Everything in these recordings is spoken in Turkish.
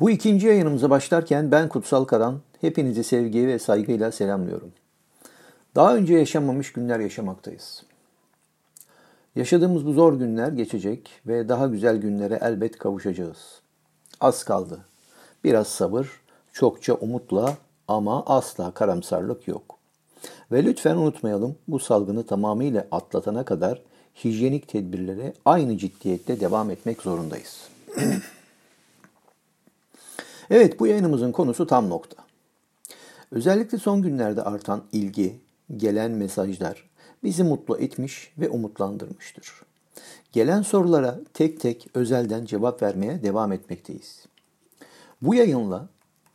Bu ikinci yayınımıza başlarken ben Kutsal Karan, hepinizi sevgi ve saygıyla selamlıyorum. Daha önce yaşanmamış günler yaşamaktayız. Yaşadığımız bu zor günler geçecek ve daha güzel günlere elbet kavuşacağız. Az kaldı. Biraz sabır, çokça umutla ama asla karamsarlık yok. Ve lütfen unutmayalım bu salgını tamamıyla atlatana kadar hijyenik tedbirlere aynı ciddiyette devam etmek zorundayız. Evet bu yayınımızın konusu tam nokta. Özellikle son günlerde artan ilgi, gelen mesajlar bizi mutlu etmiş ve umutlandırmıştır. Gelen sorulara tek tek özelden cevap vermeye devam etmekteyiz. Bu yayınla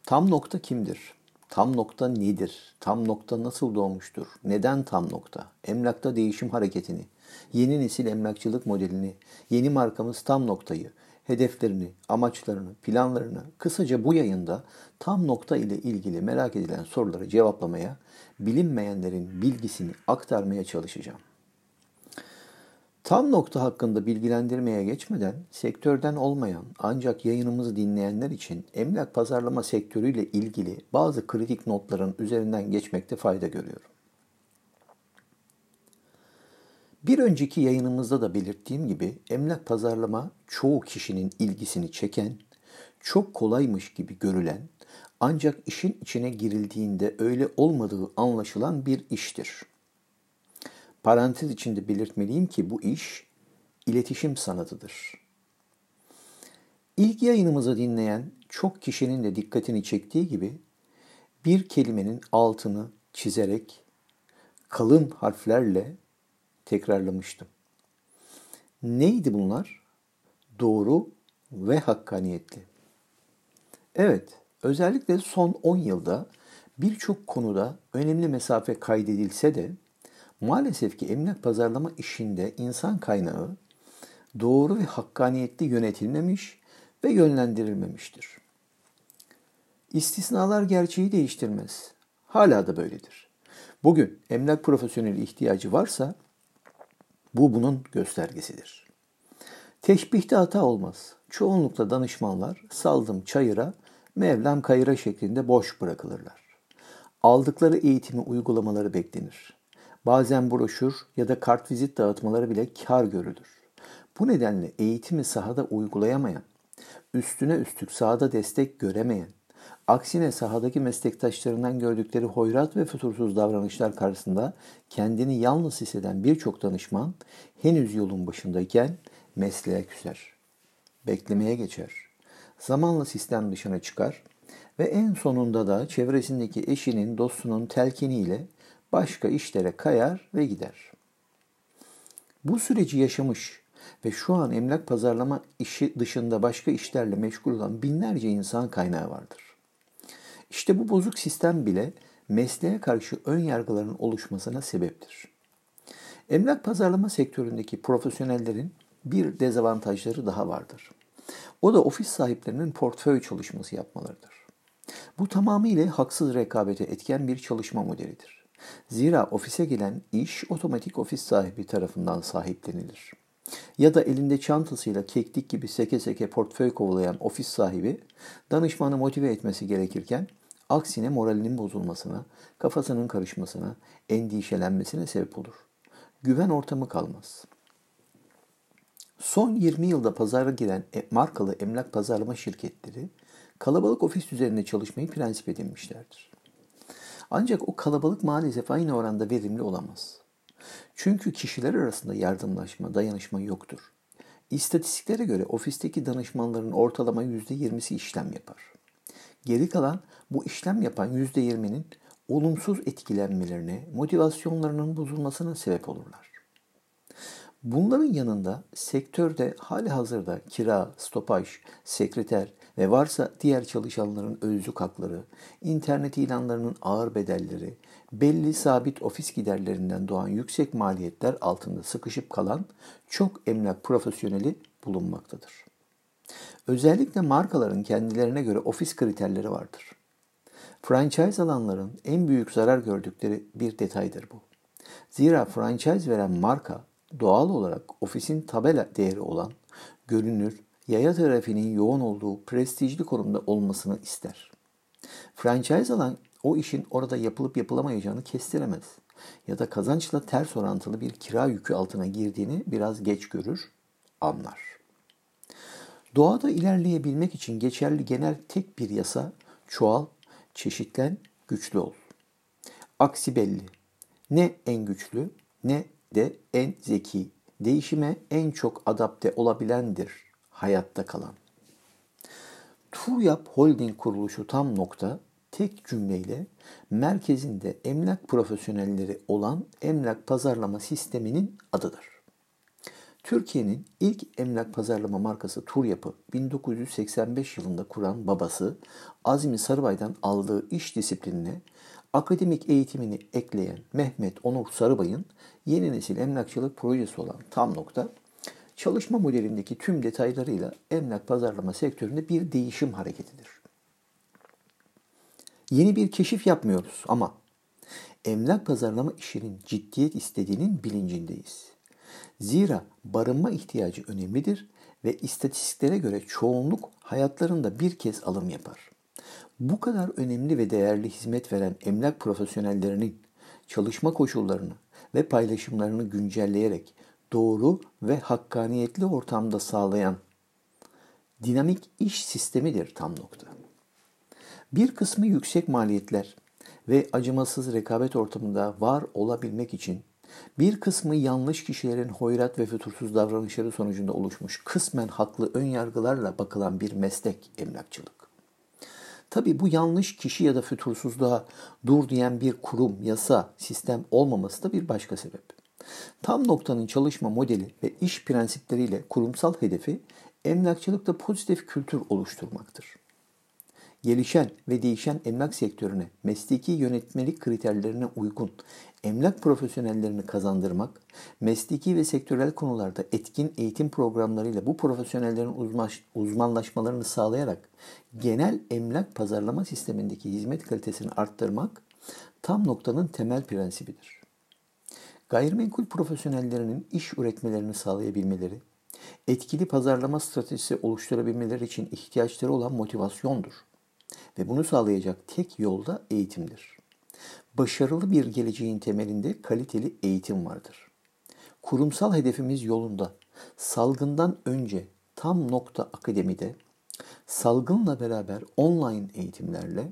tam nokta kimdir? Tam nokta nedir? Tam nokta nasıl doğmuştur? Neden tam nokta? Emlakta değişim hareketini, yeni nesil emlakçılık modelini, yeni markamız tam noktayı, hedeflerini, amaçlarını, planlarını kısaca bu yayında tam nokta ile ilgili merak edilen soruları cevaplamaya, bilinmeyenlerin bilgisini aktarmaya çalışacağım. Tam nokta hakkında bilgilendirmeye geçmeden sektörden olmayan ancak yayınımızı dinleyenler için emlak pazarlama sektörüyle ilgili bazı kritik notların üzerinden geçmekte fayda görüyorum. Bir önceki yayınımızda da belirttiğim gibi emlak pazarlama çoğu kişinin ilgisini çeken, çok kolaymış gibi görülen ancak işin içine girildiğinde öyle olmadığı anlaşılan bir iştir. Parantez içinde belirtmeliyim ki bu iş iletişim sanatıdır. İlk yayınımızı dinleyen çok kişinin de dikkatini çektiği gibi bir kelimenin altını çizerek kalın harflerle tekrarlamıştım. Neydi bunlar? Doğru ve hakkaniyetli. Evet, özellikle son 10 yılda birçok konuda önemli mesafe kaydedilse de maalesef ki emlak pazarlama işinde insan kaynağı doğru ve hakkaniyetli yönetilmemiş ve yönlendirilmemiştir. İstisnalar gerçeği değiştirmez. Hala da böyledir. Bugün emlak profesyoneli ihtiyacı varsa bu bunun göstergesidir. Teşbihte hata olmaz. Çoğunlukla danışmanlar saldım çayıra, mevlam kayıra şeklinde boş bırakılırlar. Aldıkları eğitimi uygulamaları beklenir. Bazen broşür ya da kartvizit dağıtmaları bile kar görülür. Bu nedenle eğitimi sahada uygulayamayan, üstüne üstlük sahada destek göremeyen, Aksine sahadaki meslektaşlarından gördükleri hoyrat ve fütursuz davranışlar karşısında kendini yalnız hisseden birçok danışman henüz yolun başındayken mesleğe küser. Beklemeye geçer. Zamanla sistem dışına çıkar ve en sonunda da çevresindeki eşinin, dostunun telkiniyle başka işlere kayar ve gider. Bu süreci yaşamış ve şu an emlak pazarlama işi dışında başka işlerle meşgul olan binlerce insan kaynağı vardır. İşte bu bozuk sistem bile mesleğe karşı ön yargıların oluşmasına sebeptir. Emlak pazarlama sektöründeki profesyonellerin bir dezavantajları daha vardır. O da ofis sahiplerinin portföy çalışması yapmalarıdır. Bu tamamıyla haksız rekabete etken bir çalışma modelidir. Zira ofise gelen iş otomatik ofis sahibi tarafından sahiplenilir. Ya da elinde çantasıyla keklik gibi seke seke portföy kovalayan ofis sahibi danışmanı motive etmesi gerekirken Aksine moralinin bozulmasına, kafasının karışmasına, endişelenmesine sebep olur. Güven ortamı kalmaz. Son 20 yılda pazara giren e, markalı emlak pazarlama şirketleri kalabalık ofis üzerinde çalışmayı prensip edinmişlerdir. Ancak o kalabalık maalesef aynı oranda verimli olamaz. Çünkü kişiler arasında yardımlaşma, dayanışma yoktur. İstatistiklere göre ofisteki danışmanların ortalama %20'si işlem yapar. Geri kalan bu işlem yapan %20'nin olumsuz etkilenmelerine, motivasyonlarının bozulmasına sebep olurlar. Bunların yanında sektörde hali hazırda kira, stopaj, sekreter ve varsa diğer çalışanların özlük hakları, internet ilanlarının ağır bedelleri, belli sabit ofis giderlerinden doğan yüksek maliyetler altında sıkışıp kalan çok emlak profesyoneli bulunmaktadır. Özellikle markaların kendilerine göre ofis kriterleri vardır. Franchise alanların en büyük zarar gördükleri bir detaydır bu. Zira franchise veren marka doğal olarak ofisin tabela değeri olan görünür, yaya trafiğinin yoğun olduğu prestijli konumda olmasını ister. Franchise alan o işin orada yapılıp yapılamayacağını kestiremez ya da kazançla ters orantılı bir kira yükü altına girdiğini biraz geç görür, anlar. Doğada ilerleyebilmek için geçerli genel tek bir yasa çoğal, çeşitlen, güçlü ol. Aksi belli. Ne en güçlü ne de en zeki. Değişime en çok adapte olabilendir hayatta kalan. Turyap Holding kuruluşu tam nokta tek cümleyle merkezinde emlak profesyonelleri olan emlak pazarlama sisteminin adıdır. Türkiye'nin ilk emlak pazarlama markası Turyap'ı 1985 yılında kuran babası Azmi Sarıbay'dan aldığı iş disiplinine akademik eğitimini ekleyen Mehmet Onur Sarıbay'ın yeni nesil emlakçılık projesi olan tam nokta çalışma modelindeki tüm detaylarıyla emlak pazarlama sektöründe bir değişim hareketidir. Yeni bir keşif yapmıyoruz ama emlak pazarlama işinin ciddiyet istediğinin bilincindeyiz. Zira barınma ihtiyacı önemlidir ve istatistiklere göre çoğunluk hayatlarında bir kez alım yapar. Bu kadar önemli ve değerli hizmet veren emlak profesyonellerinin çalışma koşullarını ve paylaşımlarını güncelleyerek doğru ve hakkaniyetli ortamda sağlayan dinamik iş sistemidir tam nokta. Bir kısmı yüksek maliyetler ve acımasız rekabet ortamında var olabilmek için bir kısmı yanlış kişilerin hoyrat ve fütursuz davranışları sonucunda oluşmuş kısmen haklı ön yargılarla bakılan bir meslek emlakçılık. Tabi bu yanlış kişi ya da fütursuzluğa dur diyen bir kurum, yasa, sistem olmaması da bir başka sebep. Tam noktanın çalışma modeli ve iş prensipleriyle kurumsal hedefi emlakçılıkta pozitif kültür oluşturmaktır gelişen ve değişen emlak sektörüne mesleki yönetmelik kriterlerine uygun emlak profesyonellerini kazandırmak, mesleki ve sektörel konularda etkin eğitim programlarıyla bu profesyonellerin uzmanlaşmalarını sağlayarak genel emlak pazarlama sistemindeki hizmet kalitesini arttırmak tam noktanın temel prensibidir. Gayrimenkul profesyonellerinin iş üretmelerini sağlayabilmeleri, etkili pazarlama stratejisi oluşturabilmeleri için ihtiyaçları olan motivasyondur. Ve bunu sağlayacak tek yol da eğitimdir. Başarılı bir geleceğin temelinde kaliteli eğitim vardır. Kurumsal hedefimiz yolunda. Salgından önce tam nokta akademide salgınla beraber online eğitimlerle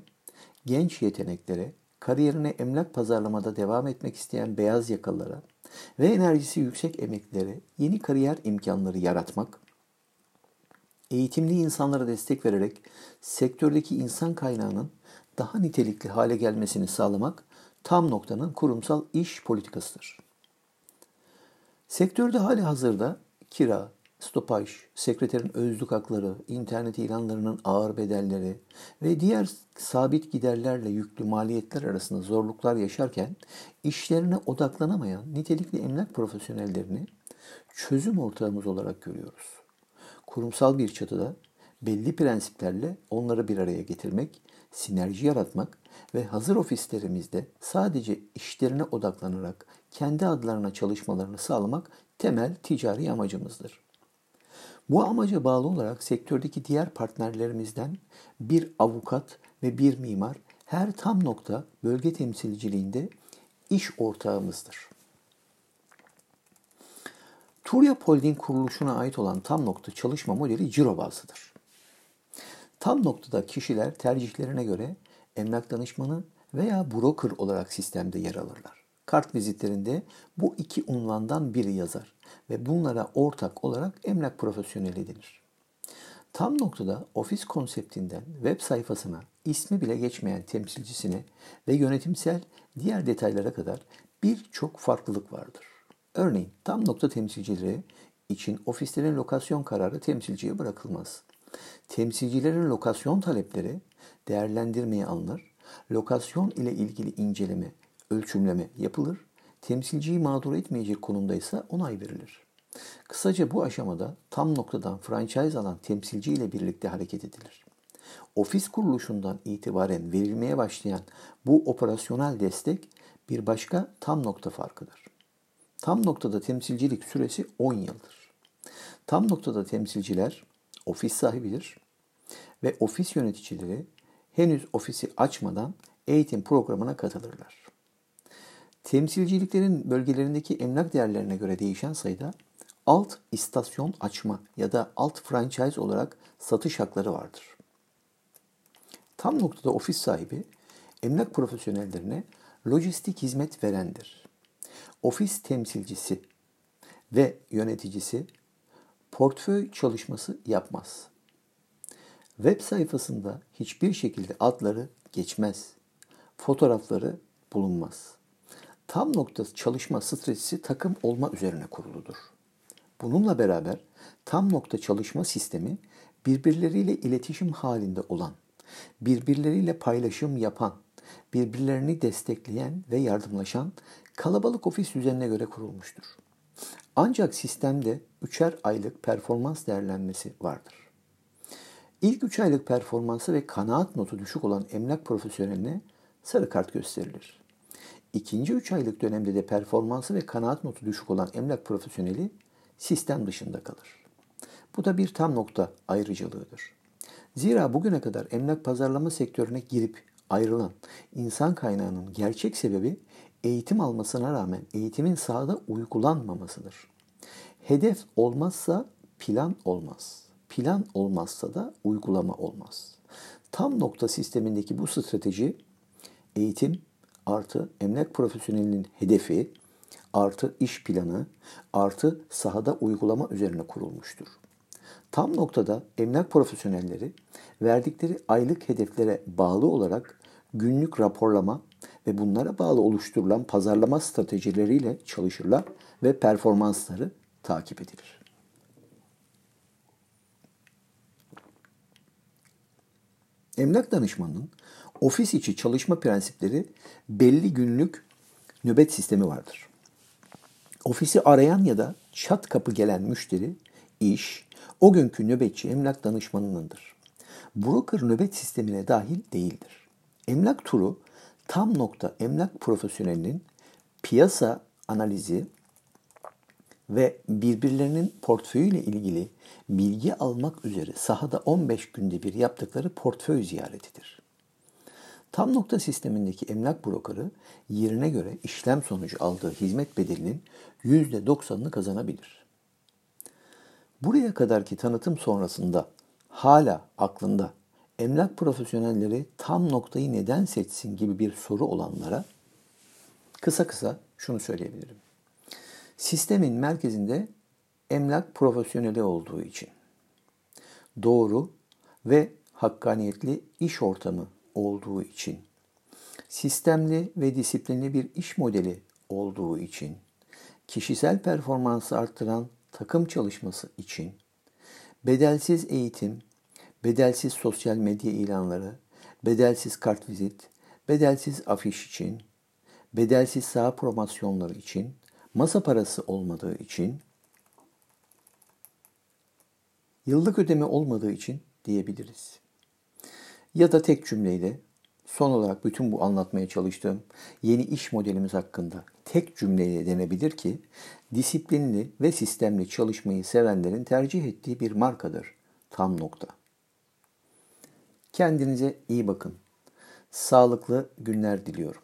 genç yeteneklere, kariyerine emlak pazarlamada devam etmek isteyen beyaz yakalılara ve enerjisi yüksek emeklilere yeni kariyer imkanları yaratmak, eğitimli insanlara destek vererek sektördeki insan kaynağının daha nitelikli hale gelmesini sağlamak tam noktanın kurumsal iş politikasıdır. Sektörde hali hazırda kira, stopaj, sekreterin özlük hakları, internet ilanlarının ağır bedelleri ve diğer sabit giderlerle yüklü maliyetler arasında zorluklar yaşarken işlerine odaklanamayan nitelikli emlak profesyonellerini çözüm ortağımız olarak görüyoruz kurumsal bir çatıda belli prensiplerle onları bir araya getirmek, sinerji yaratmak ve hazır ofislerimizde sadece işlerine odaklanarak kendi adlarına çalışmalarını sağlamak temel ticari amacımızdır. Bu amaca bağlı olarak sektördeki diğer partnerlerimizden bir avukat ve bir mimar her tam nokta bölge temsilciliğinde iş ortağımızdır. Turya Holding kuruluşuna ait olan tam nokta çalışma modeli ciro bazlıdır. Tam noktada kişiler tercihlerine göre emlak danışmanı veya broker olarak sistemde yer alırlar. Kart vizitlerinde bu iki unvandan biri yazar ve bunlara ortak olarak emlak profesyoneli denir. Tam noktada ofis konseptinden web sayfasına ismi bile geçmeyen temsilcisine ve yönetimsel diğer detaylara kadar birçok farklılık vardır. Örneğin tam nokta temsilcileri için ofislerin lokasyon kararı temsilciye bırakılmaz. Temsilcilerin lokasyon talepleri değerlendirmeye alınır. Lokasyon ile ilgili inceleme, ölçümleme yapılır. Temsilciyi mağdur etmeyecek konumdaysa onay verilir. Kısaca bu aşamada tam noktadan franchise alan temsilci ile birlikte hareket edilir. Ofis kuruluşundan itibaren verilmeye başlayan bu operasyonel destek bir başka tam nokta farkıdır. Tam noktada temsilcilik süresi 10 yıldır. Tam noktada temsilciler ofis sahibidir ve ofis yöneticileri henüz ofisi açmadan eğitim programına katılırlar. Temsilciliklerin bölgelerindeki emlak değerlerine göre değişen sayıda alt istasyon açma ya da alt franchise olarak satış hakları vardır. Tam noktada ofis sahibi emlak profesyonellerine lojistik hizmet verendir. Ofis temsilcisi ve yöneticisi portföy çalışması yapmaz. Web sayfasında hiçbir şekilde adları geçmez. Fotoğrafları bulunmaz. Tam nokta çalışma stratejisi takım olma üzerine kuruludur. Bununla beraber tam nokta çalışma sistemi birbirleriyle iletişim halinde olan, birbirleriyle paylaşım yapan, birbirlerini destekleyen ve yardımlaşan kalabalık ofis düzenine göre kurulmuştur. Ancak sistemde üçer aylık performans değerlenmesi vardır. İlk üç aylık performansı ve kanaat notu düşük olan emlak profesyoneline sarı kart gösterilir. İkinci üç aylık dönemde de performansı ve kanaat notu düşük olan emlak profesyoneli sistem dışında kalır. Bu da bir tam nokta ayrıcalığıdır. Zira bugüne kadar emlak pazarlama sektörüne girip ayrılan insan kaynağının gerçek sebebi eğitim almasına rağmen eğitimin sahada uygulanmamasıdır. Hedef olmazsa plan olmaz. Plan olmazsa da uygulama olmaz. Tam nokta sistemindeki bu strateji eğitim artı emlak profesyonelinin hedefi artı iş planı artı sahada uygulama üzerine kurulmuştur. Tam noktada emlak profesyonelleri verdikleri aylık hedeflere bağlı olarak günlük raporlama ve bunlara bağlı oluşturulan pazarlama stratejileriyle çalışırlar ve performansları takip edilir. Emlak danışmanının ofis içi çalışma prensipleri belli günlük nöbet sistemi vardır. Ofisi arayan ya da çat kapı gelen müşteri, iş, o günkü nöbetçi emlak danışmanınındır. Broker nöbet sistemine dahil değildir. Emlak turu tam nokta emlak profesyonelinin piyasa analizi ve birbirlerinin portföyüyle ilgili bilgi almak üzere sahada 15 günde bir yaptıkları portföy ziyaretidir. Tam nokta sistemindeki emlak brokerı yerine göre işlem sonucu aldığı hizmet bedelinin %90'ını kazanabilir. Buraya kadarki tanıtım sonrasında hala aklında emlak profesyonelleri tam noktayı neden seçsin gibi bir soru olanlara kısa kısa şunu söyleyebilirim. Sistemin merkezinde emlak profesyoneli olduğu için doğru ve hakkaniyetli iş ortamı olduğu için sistemli ve disiplinli bir iş modeli olduğu için kişisel performansı arttıran takım çalışması için bedelsiz eğitim, bedelsiz sosyal medya ilanları, bedelsiz kartvizit, bedelsiz afiş için, bedelsiz saha promosyonları için, masa parası olmadığı için, yıllık ödeme olmadığı için diyebiliriz. Ya da tek cümleyle son olarak bütün bu anlatmaya çalıştığım yeni iş modelimiz hakkında tek cümleyle denebilir ki disiplinli ve sistemli çalışmayı sevenlerin tercih ettiği bir markadır. Tam nokta. Kendinize iyi bakın. Sağlıklı günler diliyorum.